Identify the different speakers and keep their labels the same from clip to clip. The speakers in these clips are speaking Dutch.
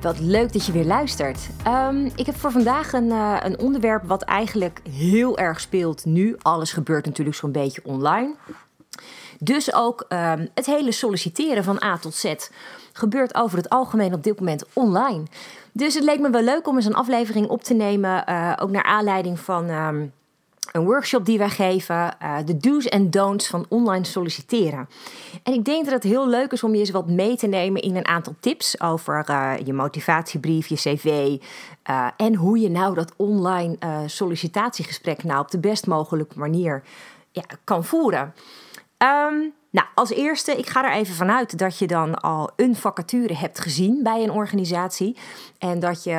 Speaker 1: wat leuk dat je weer luistert. Ehm, ik heb voor vandaag een, uh, een onderwerp wat eigenlijk heel erg speelt nu. Alles gebeurt natuurlijk zo'n beetje online. Dus ook um, het hele solliciteren van A tot Z gebeurt over het algemeen op dit moment online. Dus het leek me wel leuk om eens een aflevering op te nemen, uh, ook naar aanleiding van um, een workshop die wij geven, uh, de do's en don'ts van online solliciteren. En ik denk dat het heel leuk is om je eens wat mee te nemen in een aantal tips over uh, je motivatiebrief, je cv uh, en hoe je nou dat online sollicitatiegesprek nou op de best mogelijke manier ja, kan voeren. Um, nou, als eerste, ik ga er even vanuit dat je dan al een vacature hebt gezien bij een organisatie. En dat je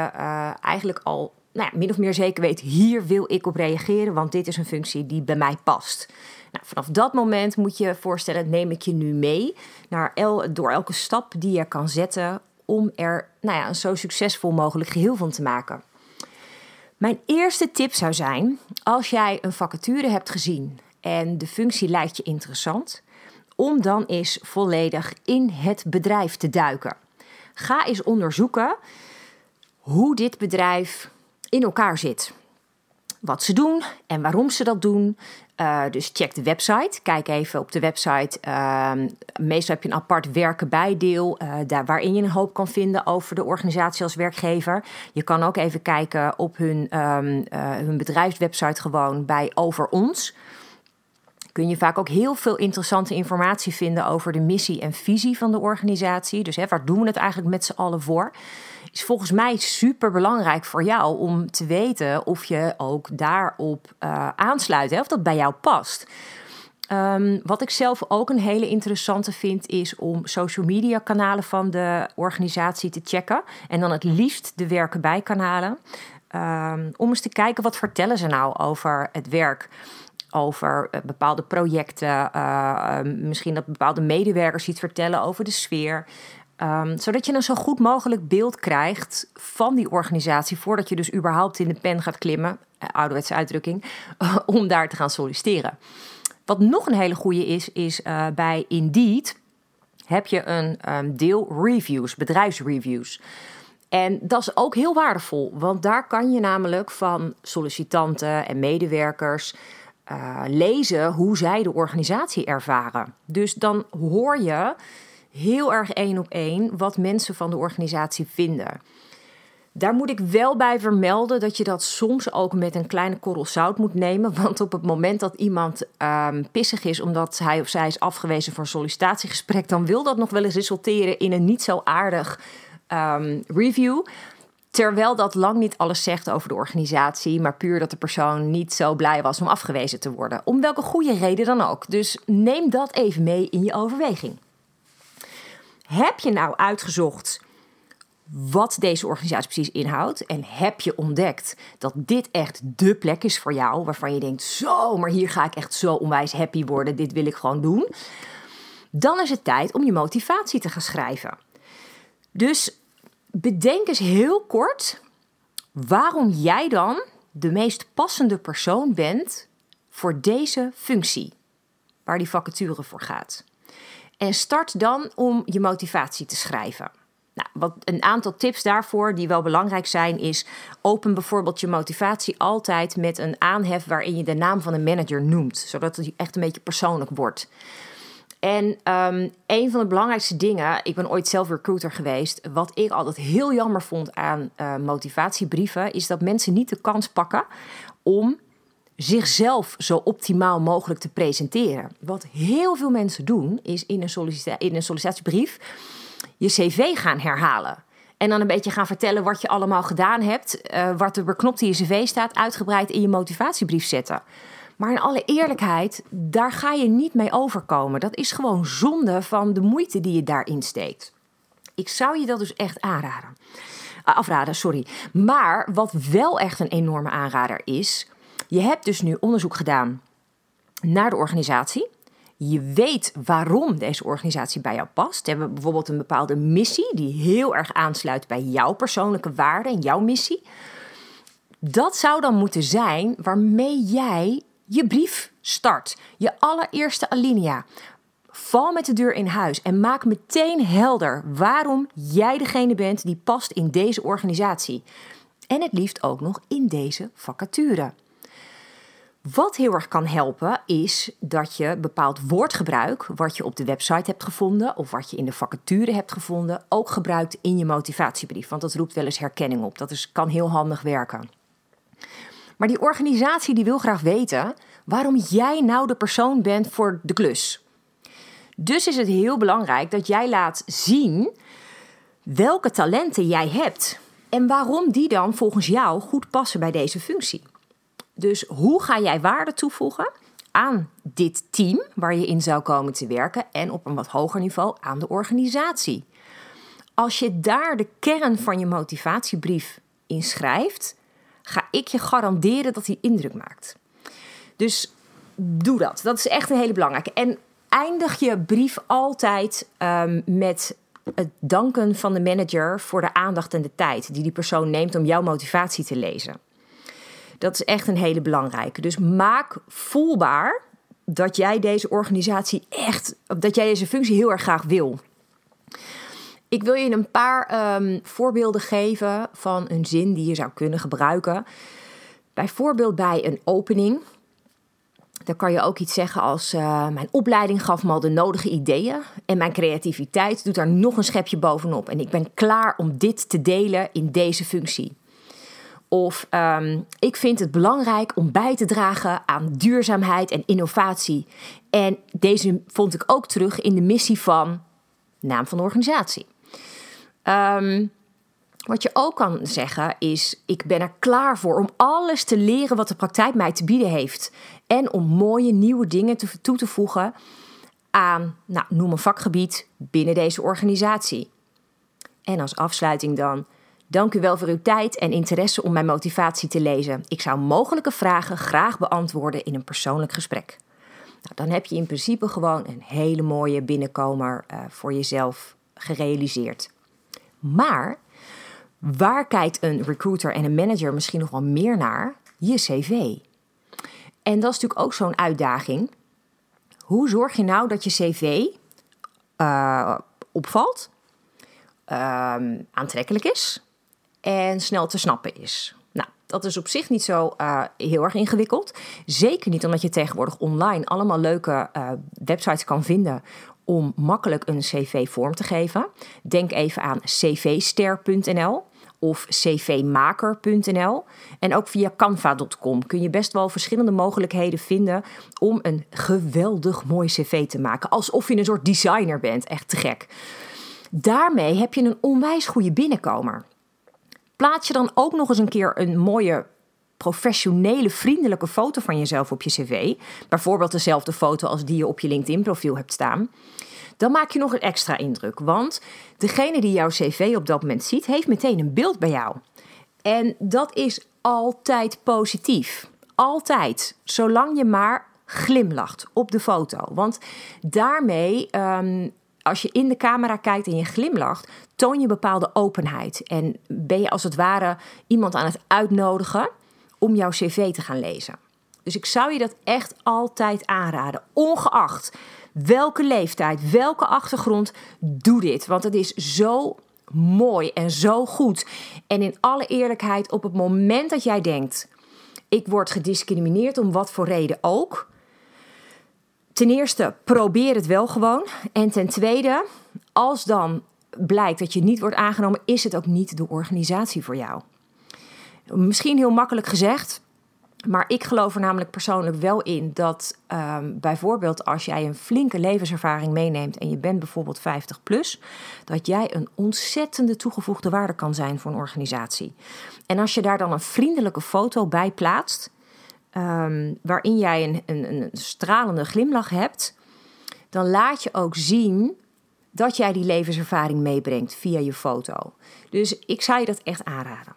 Speaker 1: eigenlijk al nou min of meer zeker weet, hier wil ik op reageren, want dit is een functie die bij mij past. Nou, vanaf dat moment moet je je voorstellen, neem ik je nu mee naar el, door elke stap die je kan zetten om er nou ja, een zo succesvol mogelijk geheel van te maken. Mijn eerste tip zou zijn, als jij een vacature hebt gezien en de functie lijkt je interessant, om dan eens volledig in het bedrijf te duiken. Ga eens onderzoeken hoe dit bedrijf in elkaar zit. Wat ze doen en waarom ze dat doen. Uh, dus check de website. Kijk even op de website. Uh, meestal heb je een apart werken bijdeel. Uh, daar, waarin je een hoop kan vinden over de organisatie als werkgever. Je kan ook even kijken op hun, um, hun bedrijfswebsite gewoon bij Over Ons kun je vaak ook heel veel interessante informatie vinden over de missie en visie van de organisatie. Dus hè, waar doen we het eigenlijk met z'n allen voor? Volgens mij super belangrijk voor jou om te weten of je ook daarop uh, aansluit, hè, of dat bij jou past. Um, wat ik zelf ook een hele interessante vind, is om social media kanalen van de organisatie te checken. En dan het liefst de werken bij kanalen. Um, om eens te kijken wat vertellen ze nou over het werk over uh, bepaalde projecten. Uh, misschien dat bepaalde medewerkers iets vertellen over de sfeer. Um, zodat je een zo goed mogelijk beeld krijgt van die organisatie voordat je dus überhaupt in de pen gaat klimmen, uh, ouderwetse uitdrukking, om daar te gaan solliciteren. Wat nog een hele goede is, is bij Indeed heb je een um, deel reviews, bedrijfsreviews. En dat is ook heel waardevol, want daar kan je namelijk van sollicitanten en medewerkers uh, lezen hoe zij de organisatie ervaren. Dus dan hoor je heel erg één op één wat mensen van de organisatie vinden. Daar moet ik wel bij vermelden dat je dat soms ook met een kleine korrel zout moet nemen. Want op het moment dat iemand um, pissig is omdat hij of zij is afgewezen voor een sollicitatiegesprek, dan wil dat nog wel eens resulteren in een niet zo aardig um, review. Terwijl dat lang niet alles zegt over de organisatie, maar puur dat de persoon niet zo blij was om afgewezen te worden. Om welke goede reden dan ook. Dus neem dat even mee in je overweging. Heb je nou uitgezocht wat deze organisatie precies inhoudt? En heb je ontdekt dat dit echt de plek is voor jou, waarvan je denkt: zo, maar hier ga ik echt zo onwijs happy worden, dit wil ik gewoon doen? Dan is het tijd om je motivatie te gaan schrijven. Dus bedenk eens heel kort waarom jij dan de meest passende persoon bent voor deze functie, waar die vacature voor gaat. En start dan om je motivatie te schrijven. Nou, wat een aantal tips daarvoor die wel belangrijk zijn, is open bijvoorbeeld je motivatie altijd met een aanhef waarin je de naam van een manager noemt, zodat het echt een beetje persoonlijk wordt. En um, een van de belangrijkste dingen, ik ben ooit zelf recruiter geweest, wat ik altijd heel jammer vond aan uh, motivatiebrieven, is dat mensen niet de kans pakken om zichzelf zo optimaal mogelijk te presenteren. Wat heel veel mensen doen, is in een, in een sollicitatiebrief je cv gaan herhalen. En dan een beetje gaan vertellen wat je allemaal gedaan hebt, uh, wat er beknopt in je cv staat, uitgebreid in je motivatiebrief zetten. Maar in alle eerlijkheid, daar ga je niet mee overkomen. Dat is gewoon zonde van de moeite die je daarin steekt. Ik zou je dat dus echt aanraden. Afraden, sorry. Maar wat wel echt een enorme aanrader is, Je hebt dus nu onderzoek gedaan naar de organisatie. Je weet waarom deze organisatie bij jou past. Ze hebben bijvoorbeeld een bepaalde missie die heel erg aansluit bij jouw persoonlijke waarden en jouw missie. Dat zou dan moeten zijn waarmee jij je brief start. Je allereerste alinea. Val met de deur in huis en maak meteen helder waarom jij degene bent die past in deze organisatie. En het liefst ook nog in deze vacature. Wat heel erg kan helpen is dat je bepaald woordgebruik, wat je op de website hebt gevonden of wat je in de vacature hebt gevonden, ook gebruikt in je motivatiebrief. Want dat roept wel eens herkenning op. Dat is, kan heel handig werken. Maar die organisatie die wil graag weten waarom jij nou de persoon bent voor de klus. Dus is het heel belangrijk dat jij laat zien welke talenten jij hebt en waarom die dan volgens jou goed passen bij deze functie. Dus hoe ga jij waarde toevoegen aan dit team waar je in zou komen te werken en op een wat hoger niveau aan de organisatie? Als je daar de kern van je motivatiebrief in schrijft, ga ik je garanderen dat die indruk maakt. Dus doe dat. Dat is echt een hele belangrijke. En eindig je brief altijd um, met het danken van de manager voor de aandacht en de tijd die die persoon neemt om jouw motivatie te lezen. Dat is echt een hele belangrijke. Dus maak voelbaar dat jij deze organisatie echt, dat jij deze functie heel erg graag wil. Ik wil je een paar um, voorbeelden geven van een zin die je zou kunnen gebruiken. Bijvoorbeeld bij een opening. Dan kan je ook iets zeggen als: uh, Mijn opleiding gaf me al de nodige ideeën. En mijn creativiteit doet daar nog een schepje bovenop. En ik ben klaar om dit te delen in deze functie. Of um, ik vind het belangrijk om bij te dragen aan duurzaamheid en innovatie. En deze vond ik ook terug in de missie van naam van de organisatie. Um, wat je ook kan zeggen is: ik ben er klaar voor om alles te leren wat de praktijk mij te bieden heeft. En om mooie nieuwe dingen toe te voegen aan, nou, noem een vakgebied binnen deze organisatie. En als afsluiting dan. Dank u wel voor uw tijd en interesse om mijn motivatie te lezen. Ik zou mogelijke vragen graag beantwoorden in een persoonlijk gesprek. Nou, dan heb je in principe gewoon een hele mooie binnenkomer uh, voor jezelf gerealiseerd. Maar waar kijkt een recruiter en een manager misschien nog wel meer naar? Je cv. En dat is natuurlijk ook zo'n uitdaging. Hoe zorg je nou dat je cv uh, opvalt, uh, aantrekkelijk is en snel te snappen is? Nou, dat is op zich niet zo uh, heel erg ingewikkeld. Zeker niet omdat je tegenwoordig online allemaal leuke uh, websites kan vinden om makkelijk een cv vorm te geven. Denk even aan cvster.nl of cvmaker.nl. En ook via canva.com kun je best wel verschillende mogelijkheden vinden om een geweldig mooi cv te maken. Alsof je een soort designer bent. Echt te gek. Daarmee heb je een onwijs goede binnenkomer. Plaats je dan ook nog eens een keer een mooie professionele, vriendelijke foto van jezelf op je cv, bijvoorbeeld dezelfde foto als die je op je LinkedIn-profiel hebt staan, dan maak je nog een extra indruk. Want degene die jouw cv op dat moment ziet, heeft meteen een beeld bij jou. En dat is altijd positief. Altijd. Zolang je maar glimlacht op de foto. Want daarmee, um, als je in de camera kijkt en je glimlacht, toon je bepaalde openheid. En ben je als het ware iemand aan het uitnodigen om jouw cv te gaan lezen. Dus ik zou je dat echt altijd aanraden, ongeacht welke leeftijd, welke achtergrond, doe dit. Want het is zo mooi en zo goed. En in alle eerlijkheid, op het moment dat jij denkt: ik word gediscrimineerd om wat voor reden ook. Ten eerste, probeer het wel gewoon. En ten tweede, als dan blijkt dat je niet wordt aangenomen, is het ook niet de organisatie voor jou. Misschien heel makkelijk gezegd, maar ik geloof er namelijk persoonlijk wel in dat um, bijvoorbeeld als jij een flinke levenservaring meeneemt en je bent bijvoorbeeld 50 plus, dat jij een ontzettende toegevoegde waarde kan zijn voor een organisatie. En als je daar dan een vriendelijke foto bij plaatst, um, waarin jij een, een, een stralende glimlach hebt, dan laat je ook zien dat jij die levenservaring meebrengt via je foto. Dus ik zou je dat echt aanraden.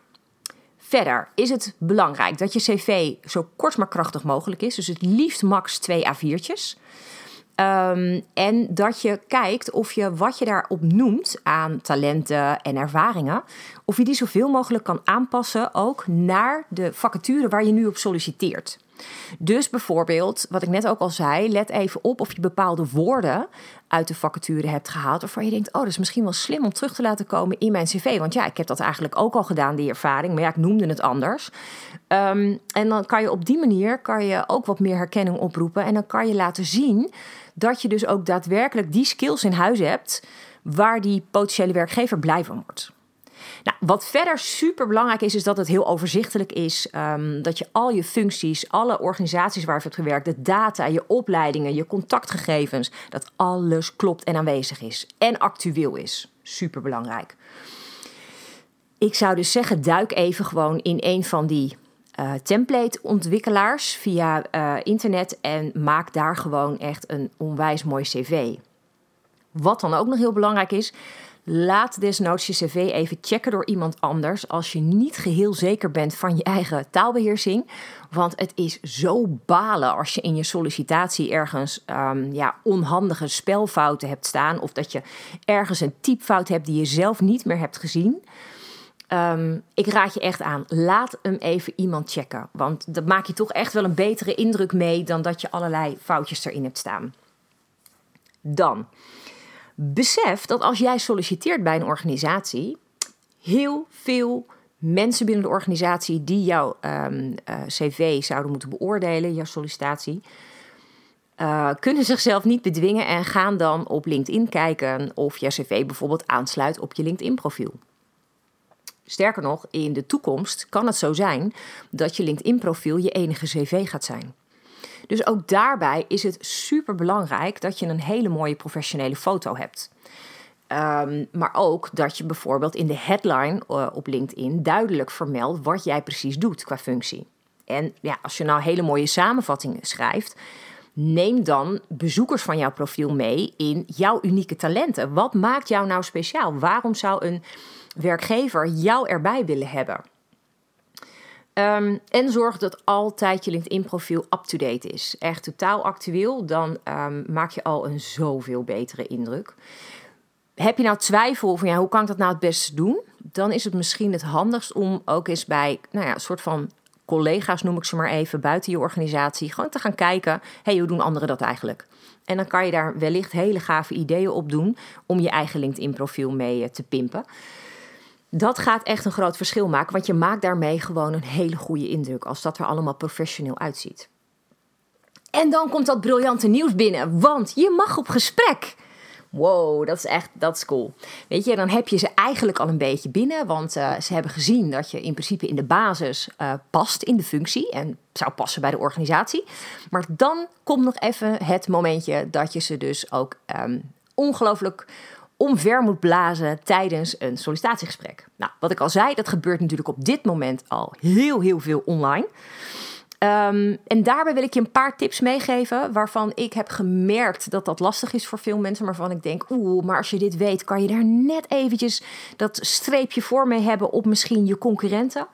Speaker 1: Verder is het belangrijk dat je cv zo kort maar krachtig mogelijk is. Dus het liefst max twee A4'tjes. Um, en dat je kijkt of je wat je daarop noemt aan talenten en ervaringen, of je die zoveel mogelijk kan aanpassen ook naar de vacature waar je nu op solliciteert. Dus bijvoorbeeld, wat ik net ook al zei, let even op of je bepaalde woorden uit de vacature hebt gehaald. Waarvan je denkt, oh, dat is misschien wel slim om terug te laten komen in mijn cv. Want ja, ik heb dat eigenlijk ook al gedaan, die ervaring. Maar ja, ik noemde het anders. Um, en dan kan je op die manier kan je ook wat meer herkenning oproepen. En dan kan je laten zien dat je dus ook daadwerkelijk die skills in huis hebt waar die potentiële werkgever blij van wordt. Nou, wat verder super belangrijk is, is dat het heel overzichtelijk is. Um, dat je al je functies, alle organisaties waar je hebt gewerkt, de data, je opleidingen, je contactgegevens, dat alles klopt en aanwezig is. En actueel is. Super belangrijk. Ik zou dus zeggen, duik even gewoon in een van die uh, template-ontwikkelaars via uh, internet en maak daar gewoon echt een onwijs mooi cv. Wat dan ook nog heel belangrijk is, laat desnoods je cv even checken door iemand anders als je niet geheel zeker bent van je eigen taalbeheersing. Want het is zo balen als je in je sollicitatie ergens um, ja, onhandige spelfouten hebt staan of dat je ergens een typfout hebt die je zelf niet meer hebt gezien. Um, ik raad je echt aan, laat hem even iemand checken. Want dat maak je toch echt wel een betere indruk mee dan dat je allerlei foutjes erin hebt staan. Dan, besef dat als jij solliciteert bij een organisatie, heel veel mensen binnen de organisatie die jouw um, uh, cv zouden moeten beoordelen, jouw sollicitatie, uh, kunnen zichzelf niet bedwingen en gaan dan op LinkedIn kijken of jouw cv bijvoorbeeld aansluit op je LinkedIn-profiel. Sterker nog, in de toekomst kan het zo zijn dat je LinkedIn-profiel je enige cv gaat zijn. Dus ook daarbij is het super belangrijk dat je een hele mooie professionele foto hebt. Um, maar ook dat je bijvoorbeeld in de headline uh, op LinkedIn duidelijk vermeldt wat jij precies doet qua functie. En ja, als je nou hele mooie samenvattingen schrijft, neem dan bezoekers van jouw profiel mee in jouw unieke talenten. Wat maakt jou nou speciaal? Waarom zou een werkgever jou erbij willen hebben? Um, en zorg dat altijd je LinkedIn-profiel up-to-date is. Echt totaal actueel, dan um, maak je al een zoveel betere indruk. Heb je nou twijfel van ja, hoe kan ik dat nou het beste doen? Dan is het misschien het handigst om ook eens bij nou ja, een soort van collega's, noem ik ze maar even, buiten je organisatie, gewoon te gaan kijken: hey, hoe doen anderen dat eigenlijk? En dan kan je daar wellicht hele gave ideeën op doen om je eigen LinkedIn-profiel mee eh, te pimpen. Dat gaat echt een groot verschil maken, want je maakt daarmee gewoon een hele goede indruk als dat er allemaal professioneel uitziet. En dan komt dat briljante nieuws binnen, want je mag op gesprek. Wow, dat is echt dat is cool. Weet je, dan heb je ze eigenlijk al een beetje binnen, want uh, ze hebben gezien dat je in principe in de basis uh, past in de functie en zou passen bij de organisatie. Maar dan komt nog even het momentje dat je ze dus ook um, ongelooflijk omver moet blazen tijdens een sollicitatiegesprek. Nou, wat ik al zei, dat gebeurt natuurlijk op dit moment al heel, heel veel online. Um, en daarbij wil ik je een paar tips meegeven waarvan ik heb gemerkt dat dat lastig is voor veel mensen. Maar waarvan ik denk, oeh, maar als je dit weet, kan je daar net eventjes dat streepje voor mee hebben op misschien je concurrenten.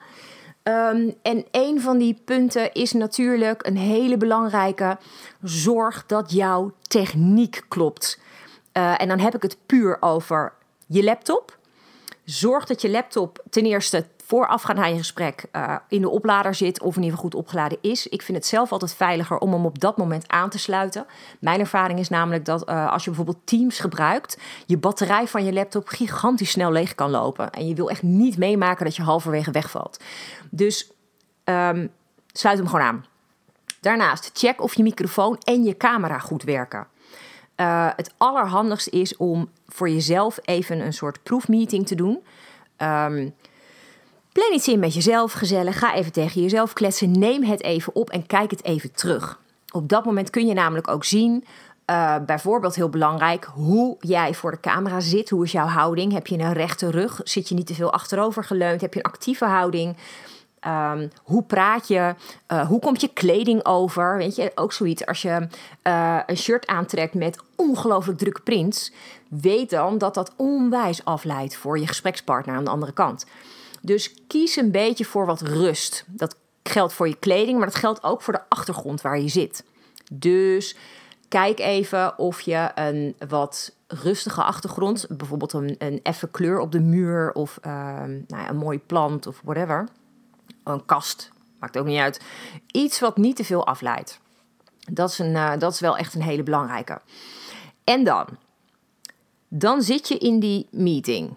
Speaker 1: Um, en een van die punten is natuurlijk een hele belangrijke. Zorg dat jouw techniek klopt. Uh, en dan heb ik het puur over je laptop. Zorg dat je laptop ten eerste voorafgaand aan je gesprek uh, in de oplader zit of in ieder geval goed opgeladen is. Ik vind het zelf altijd veiliger om hem op dat moment aan te sluiten. Mijn ervaring is namelijk dat uh, als je bijvoorbeeld Teams gebruikt, je batterij van je laptop gigantisch snel leeg kan lopen. En je wil echt niet meemaken dat je halverwege wegvalt. Dus um, sluit hem gewoon aan. Daarnaast check of je microfoon en je camera goed werken. Uh, het allerhandigst is om voor jezelf even een soort proefmeeting te doen. Um, Plan iets in met jezelf, gezellig. Ga even tegen jezelf kletsen. Neem het even op en kijk het even terug. Op dat moment kun je namelijk ook zien, uh, bijvoorbeeld heel belangrijk, hoe jij voor de camera zit. Hoe is jouw houding? Heb je een rechte rug? Zit je niet te veel achterover geleund? Heb je een actieve houding? Um, hoe praat je? Uh, hoe komt je kleding over? Weet je, ook zoiets. Als je uh, een shirt aantrekt met ongelooflijk drukke prints, weet dan dat dat onwijs afleidt voor je gesprekspartner aan de andere kant. Dus kies een beetje voor wat rust. Dat geldt voor je kleding, maar dat geldt ook voor de achtergrond waar je zit. Dus kijk even of je een wat rustige achtergrond, bijvoorbeeld een, een effe kleur op de muur of ehm, nou ja, een mooie plant of whatever, een kast, maakt ook niet uit. Iets wat niet te veel afleidt. Dat is, een, uh, dat is wel echt een hele belangrijke. En dan, dan zit je in die meeting.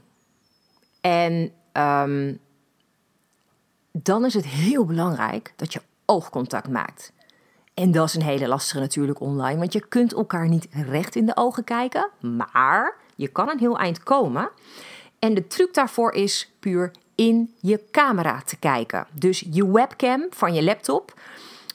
Speaker 1: En um, dan is het heel belangrijk dat je oogcontact maakt. En dat is een hele lastige natuurlijk online, want je kunt elkaar niet recht in de ogen kijken, maar je kan een heel eind komen. En de truc daarvoor is puur in je camera te kijken. Dus je webcam van je laptop.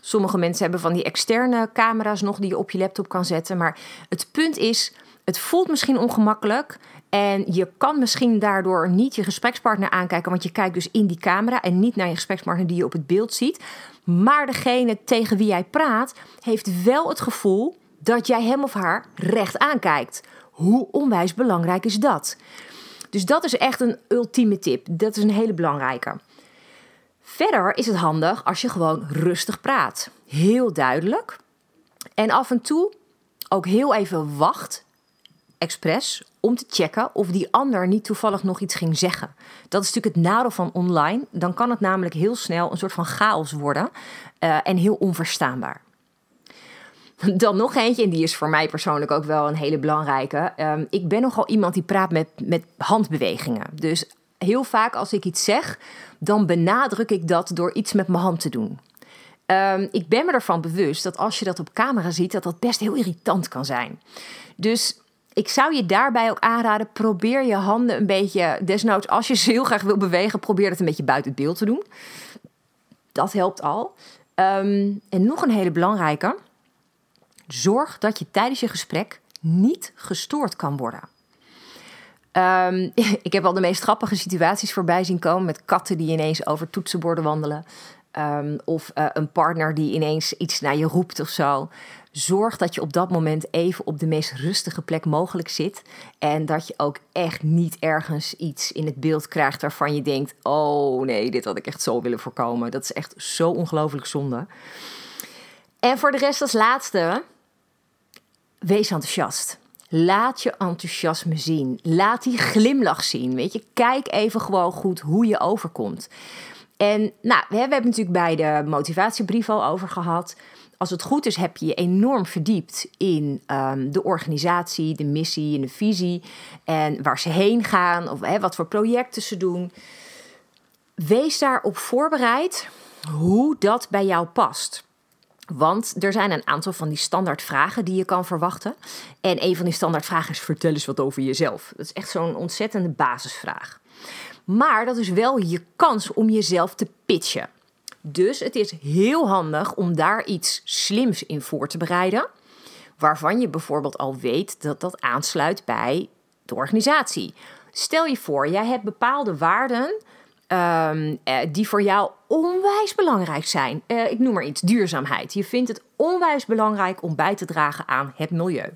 Speaker 1: Sommige mensen hebben van die externe camera's nog die je op je laptop kan zetten. Maar het punt is, het voelt misschien ongemakkelijk. En je kan misschien daardoor niet je gesprekspartner aankijken, want je kijkt dus in die camera en niet naar je gesprekspartner die je op het beeld ziet. Maar degene tegen wie jij praat, heeft wel het gevoel dat jij hem of haar recht aankijkt. Hoe onwijs belangrijk is dat? Dus dat is echt een ultieme tip. Dat is een hele belangrijke. Verder is het handig als je gewoon rustig praat. Heel duidelijk. En af en toe ook heel even wacht, expres, om te checken of die ander niet toevallig nog iets ging zeggen. Dat is natuurlijk het nadeel van online. Dan kan het namelijk heel snel een soort van chaos worden uh, en heel onverstaanbaar. Dan nog eentje, en die is voor mij persoonlijk ook wel een hele belangrijke. Um, ik ben nogal iemand die praat met, met handbewegingen. Dus heel vaak als ik iets zeg, dan benadruk ik dat door iets met mijn hand te doen. Um, ik ben me ervan bewust dat als je dat op camera ziet, dat dat best heel irritant kan zijn. Dus ik zou je daarbij ook aanraden: probeer je handen een beetje, desnoods als je ze heel graag wil bewegen, probeer het een beetje buiten het beeld te doen. Dat helpt al. Um, en nog een hele belangrijke: zorg dat je tijdens je gesprek niet gestoord kan worden. Um, ik heb al de meest grappige situaties voorbij zien komen met katten die ineens over toetsenborden wandelen. Um, of uh, een partner die ineens iets naar je roept of zo. Zorg dat je op dat moment even op de meest rustige plek mogelijk zit. En dat je ook echt niet ergens iets in het beeld krijgt waarvan je denkt: oh nee, dit had ik echt zo willen voorkomen. Dat is echt zo ongelooflijk zonde. En voor de rest als laatste, wees enthousiast. Laat je enthousiasme zien. Laat die glimlach zien. Weet je, kijk even gewoon goed hoe je overkomt. En nou, we hebben het natuurlijk bij de motivatiebrief al over gehad. Als het goed is, heb je je enorm verdiept in um, de organisatie, de missie en de visie. En waar ze heen gaan of wat voor projecten ze doen. Wees daarop voorbereid hoe dat bij jou past. Want er zijn een aantal van die standaardvragen die je kan verwachten. En een van die standaardvragen is: vertel eens wat over jezelf. Dat is echt zo'n ontzettende basisvraag. Maar dat is wel je kans om jezelf te pitchen. Dus het is heel handig om daar iets slims in voor te bereiden. Waarvan je bijvoorbeeld al weet dat dat aansluit bij de organisatie. Stel je voor, jij hebt bepaalde waarden um, uh, die voor jou onwijs belangrijk zijn. Uh, ik noem maar iets, duurzaamheid. Je vindt het onwijs belangrijk om bij te dragen aan het milieu.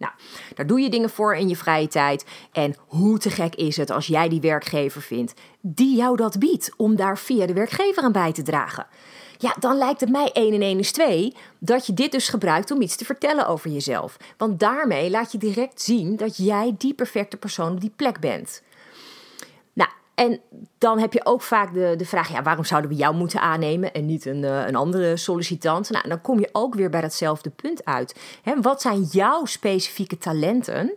Speaker 1: Nou, daar doe je dingen voor in je vrije tijd. En hoe te gek is het als jij die werkgever vindt die jou dat biedt om daar via de werkgever aan bij te dragen? Ja, dan lijkt het mij 1 en 1 is 2 dat je dit dus gebruikt om iets te vertellen over jezelf. Want daarmee laat je direct zien dat jij die perfecte persoon op die plek bent. En dan heb je ook vaak de, de vraag: ja, waarom zouden we jou moeten aannemen en niet een, uh, een andere sollicitant? Nou, dan kom je ook weer bij datzelfde punt uit. Wat zijn jouw specifieke talenten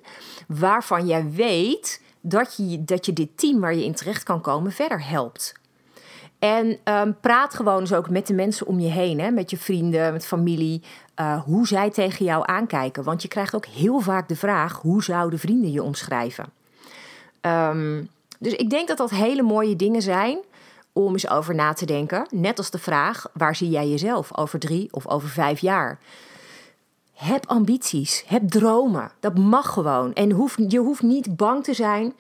Speaker 1: waarvan jij weet dat je, dat je dit team waar je in terecht kan komen verder helpt? En um, praat gewoon eens ook met de mensen om je heen, hè, met je vrienden, met familie, uh, hoe zij tegen jou aankijken. Want je krijgt ook heel vaak de vraag: hoe zouden vrienden je omschrijven? Um, dus ik denk dat dat hele mooie dingen zijn om eens over na te denken. Net als de vraag: waar zie jij jezelf over drie of over vijf jaar? Heb ambities, heb dromen. Dat mag gewoon. En je hoeft niet bang te zijn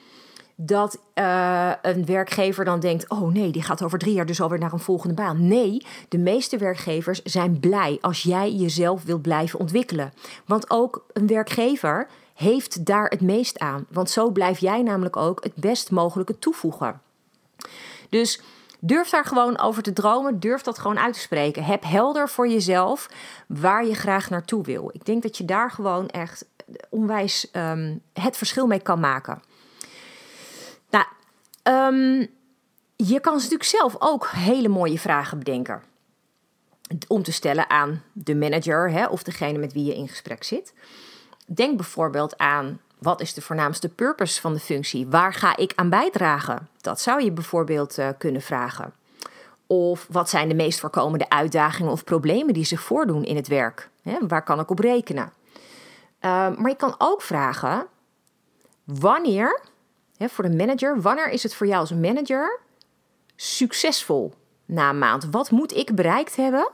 Speaker 1: dat uh, een werkgever dan denkt: oh nee, die gaat over drie jaar dus alweer naar een volgende baan. Nee, de meeste werkgevers zijn blij als jij jezelf wilt blijven ontwikkelen. Want ook een werkgever heeft daar het meest aan. Want zo blijf jij namelijk ook het best mogelijke toevoegen. Dus durf daar gewoon over te dromen. Durf dat gewoon uit te spreken. Heb helder voor jezelf waar je graag naartoe wil. Ik denk dat je daar gewoon echt onwijs um, het verschil mee kan maken. Nou, um, je kan natuurlijk zelf ook hele mooie vragen bedenken. Om te stellen aan de manager hè, of degene met wie je in gesprek zit. Denk bijvoorbeeld aan wat is de voornaamste purpose van de functie? Waar ga ik aan bijdragen? Dat zou je bijvoorbeeld uh, kunnen vragen. Of wat zijn de meest voorkomende uitdagingen of problemen die zich voordoen in het werk? Waar kan ik op rekenen? Uh, maar je kan ook vragen: wanneer, voor de manager, wanneer is het voor jou als manager succesvol na een maand? Wat moet ik bereikt hebben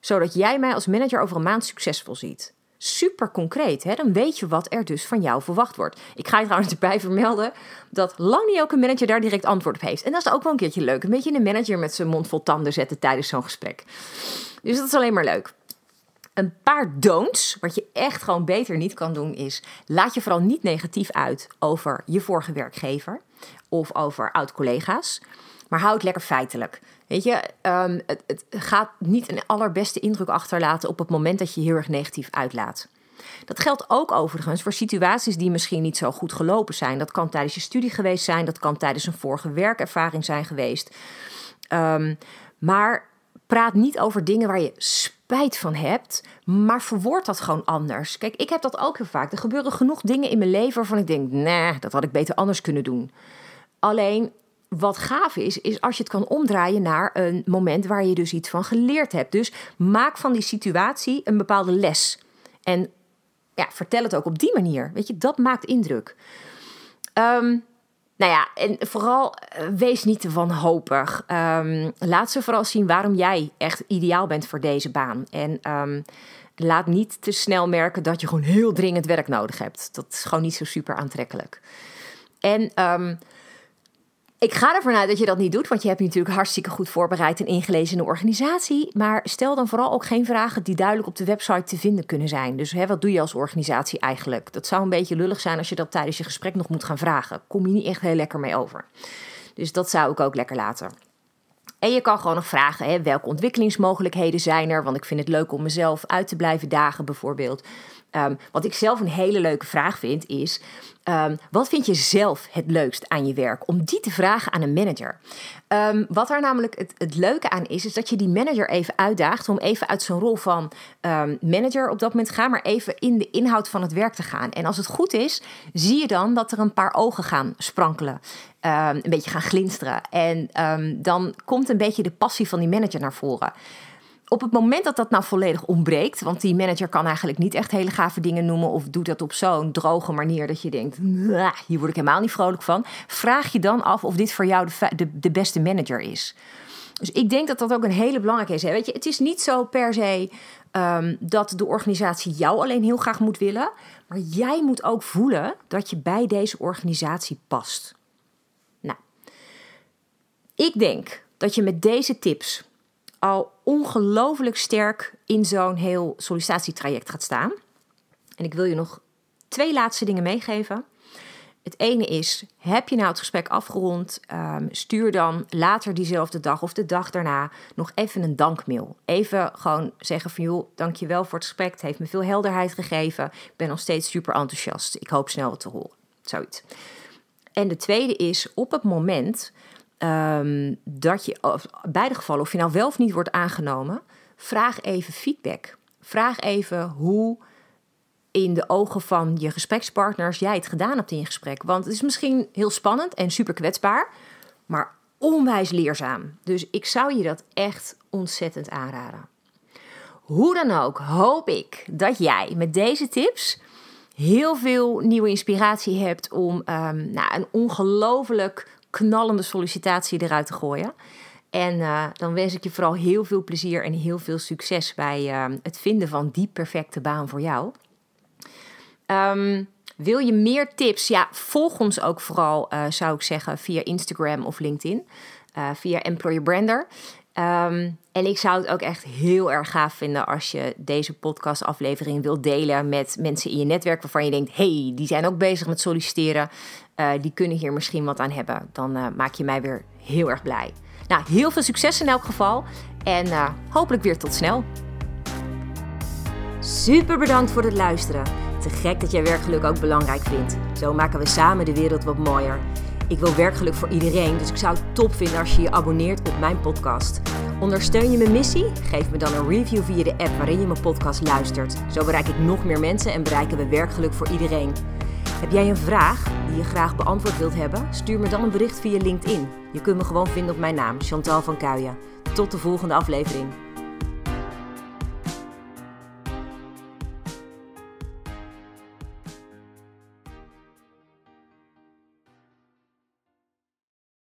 Speaker 1: zodat jij mij als manager over een maand succesvol ziet? Super concreet, hè? dan weet je wat er dus van jou verwacht wordt. Ik ga je trouwens erbij vermelden dat lang niet elke manager daar direct antwoord op heeft. En dat is ook wel een keertje leuk. Een beetje een manager met zijn mond vol tanden zetten tijdens zo'n gesprek. Dus dat is alleen maar leuk. Een paar don'ts, wat je echt gewoon beter niet kan doen, is laat je vooral niet negatief uit over je vorige werkgever of over oud-collega's. Maar hou het lekker feitelijk. Weet je, um, het, het, gaat niet een allerbeste indruk achterlaten op het moment dat je heel erg negatief uitlaat. Dat geldt ook overigens voor situaties die misschien niet zo goed gelopen zijn. Dat kan tijdens je studie geweest zijn, dat kan tijdens een vorige werkervaring zijn geweest. Um, maar praat niet over dingen waar je spijt van hebt, maar verwoord dat gewoon anders. Kijk, ik heb dat ook heel vaak. Er gebeuren genoeg dingen in mijn leven waarvan ik denk, nee, dat had ik beter anders kunnen doen. Alleen wat gaaf is, is als je het kan omdraaien naar een moment waar je dus iets van geleerd hebt. Dus maak van die situatie een bepaalde les. En ja, vertel het ook op die manier. Weet je, dat maakt indruk. Um, nou ja, en vooral eh, wees niet te wanhopig. Um, laat ze vooral zien waarom jij echt ideaal bent voor deze baan. En um, laat niet te snel merken dat je gewoon heel dringend werk nodig hebt. Dat is gewoon niet zo super aantrekkelijk. En ik ga ervan uit dat je dat niet doet, want je hebt je natuurlijk hartstikke goed voorbereid en ingelezen in de organisatie. Maar stel dan vooral ook geen vragen die duidelijk op de website te vinden kunnen zijn. Dus hè, wat doe je als organisatie eigenlijk? Dat zou een beetje lullig zijn als je dat tijdens je gesprek nog moet gaan vragen. Kom je niet echt heel lekker mee over. Dus dat zou ik ook lekker laten. En je kan gewoon nog vragen welke ontwikkelingsmogelijkheden zijn er. Want ik vind het leuk om mezelf uit te blijven dagen, bijvoorbeeld. Um, wat ik zelf een hele leuke vraag vind is: um, wat vind je zelf het leukst aan je werk? Om die te vragen aan een manager. Um, wat daar namelijk het, het, leuke aan is, is dat je die manager even uitdaagt om even uit zijn rol van manager op dat moment te gaan, maar even in de inhoud van het werk te gaan. En als het goed is, zie je dan dat er een paar ogen gaan sprankelen. Een beetje gaan glinsteren. En dan komt een beetje de passie van die manager naar voren op het moment dat dat nou volledig ontbreekt, want die manager kan eigenlijk niet echt hele gave dingen noemen of doet dat op zo'n droge manier dat je denkt, hier word ik helemaal niet vrolijk van, vraag je dan af of dit voor jou de, de, beste manager is. Dus ik denk dat dat ook een hele belangrijke is. Weet je, het is niet zo per se um, dat de organisatie jou alleen heel graag moet willen, maar jij moet ook voelen dat je bij deze organisatie past. Ik denk dat je met deze tips al ongelooflijk sterk in zo'n heel sollicitatietraject gaat staan. En ik wil je nog twee laatste dingen meegeven. Het ene is, heb je nou het gesprek afgerond? Um, stuur dan later diezelfde dag of de dag daarna nog even een dankmail. Even gewoon zeggen van joh, dankjewel voor het gesprek. Het heeft me veel helderheid gegeven. Ik ben nog steeds super enthousiast. Ik hoop snel wat te horen. Zoiets. En de tweede is, op het moment um, dat je, of, beide gevallen, of je nou wel of niet wordt aangenomen, vraag even feedback. Vraag even hoe in de ogen van je gesprekspartners jij het gedaan hebt in je gesprek. Want het is misschien heel spannend en super kwetsbaar, maar onwijs leerzaam. Dus ik zou je dat echt ontzettend aanraden. Hoe dan ook, hoop ik dat jij met deze tips heel veel nieuwe inspiratie hebt om um, nou, een ongelooflijk knallende sollicitatie eruit te gooien. En uh, dan wens ik je vooral heel veel plezier en heel veel succes bij uh, het vinden van die perfecte baan voor jou. Um, wil je meer tips? Ja, volg ons ook vooral, uh, zou ik zeggen, via Instagram of LinkedIn. via Employer Brander. Ehm, en ik zou het ook echt heel erg gaaf vinden als je deze podcastaflevering wilt delen met mensen in je netwerk waarvan je denkt: hey, die zijn ook bezig met solliciteren. Uh, die kunnen hier misschien wat aan hebben. Dan uh, maak je mij weer heel erg blij. Nou, heel veel succes in elk geval. En uh, hopelijk weer tot snel. Super bedankt voor het luisteren. Te gek dat jij werkgeluk ook belangrijk vindt. Zo maken we samen de wereld wat mooier. Ik wil werkgeluk voor iedereen, dus ik zou het top vinden als je je abonneert op mijn podcast. Ondersteun je mijn missie? Geef me dan een review via de app waarin je mijn podcast luistert. Zo bereik ik nog meer mensen en bereiken we werkgeluk voor iedereen. Heb jij een vraag die je graag beantwoord wilt hebben? Stuur me dan een bericht via LinkedIn. Je kunt me gewoon vinden op mijn naam, Chantal van Kuijen. Tot de volgende aflevering.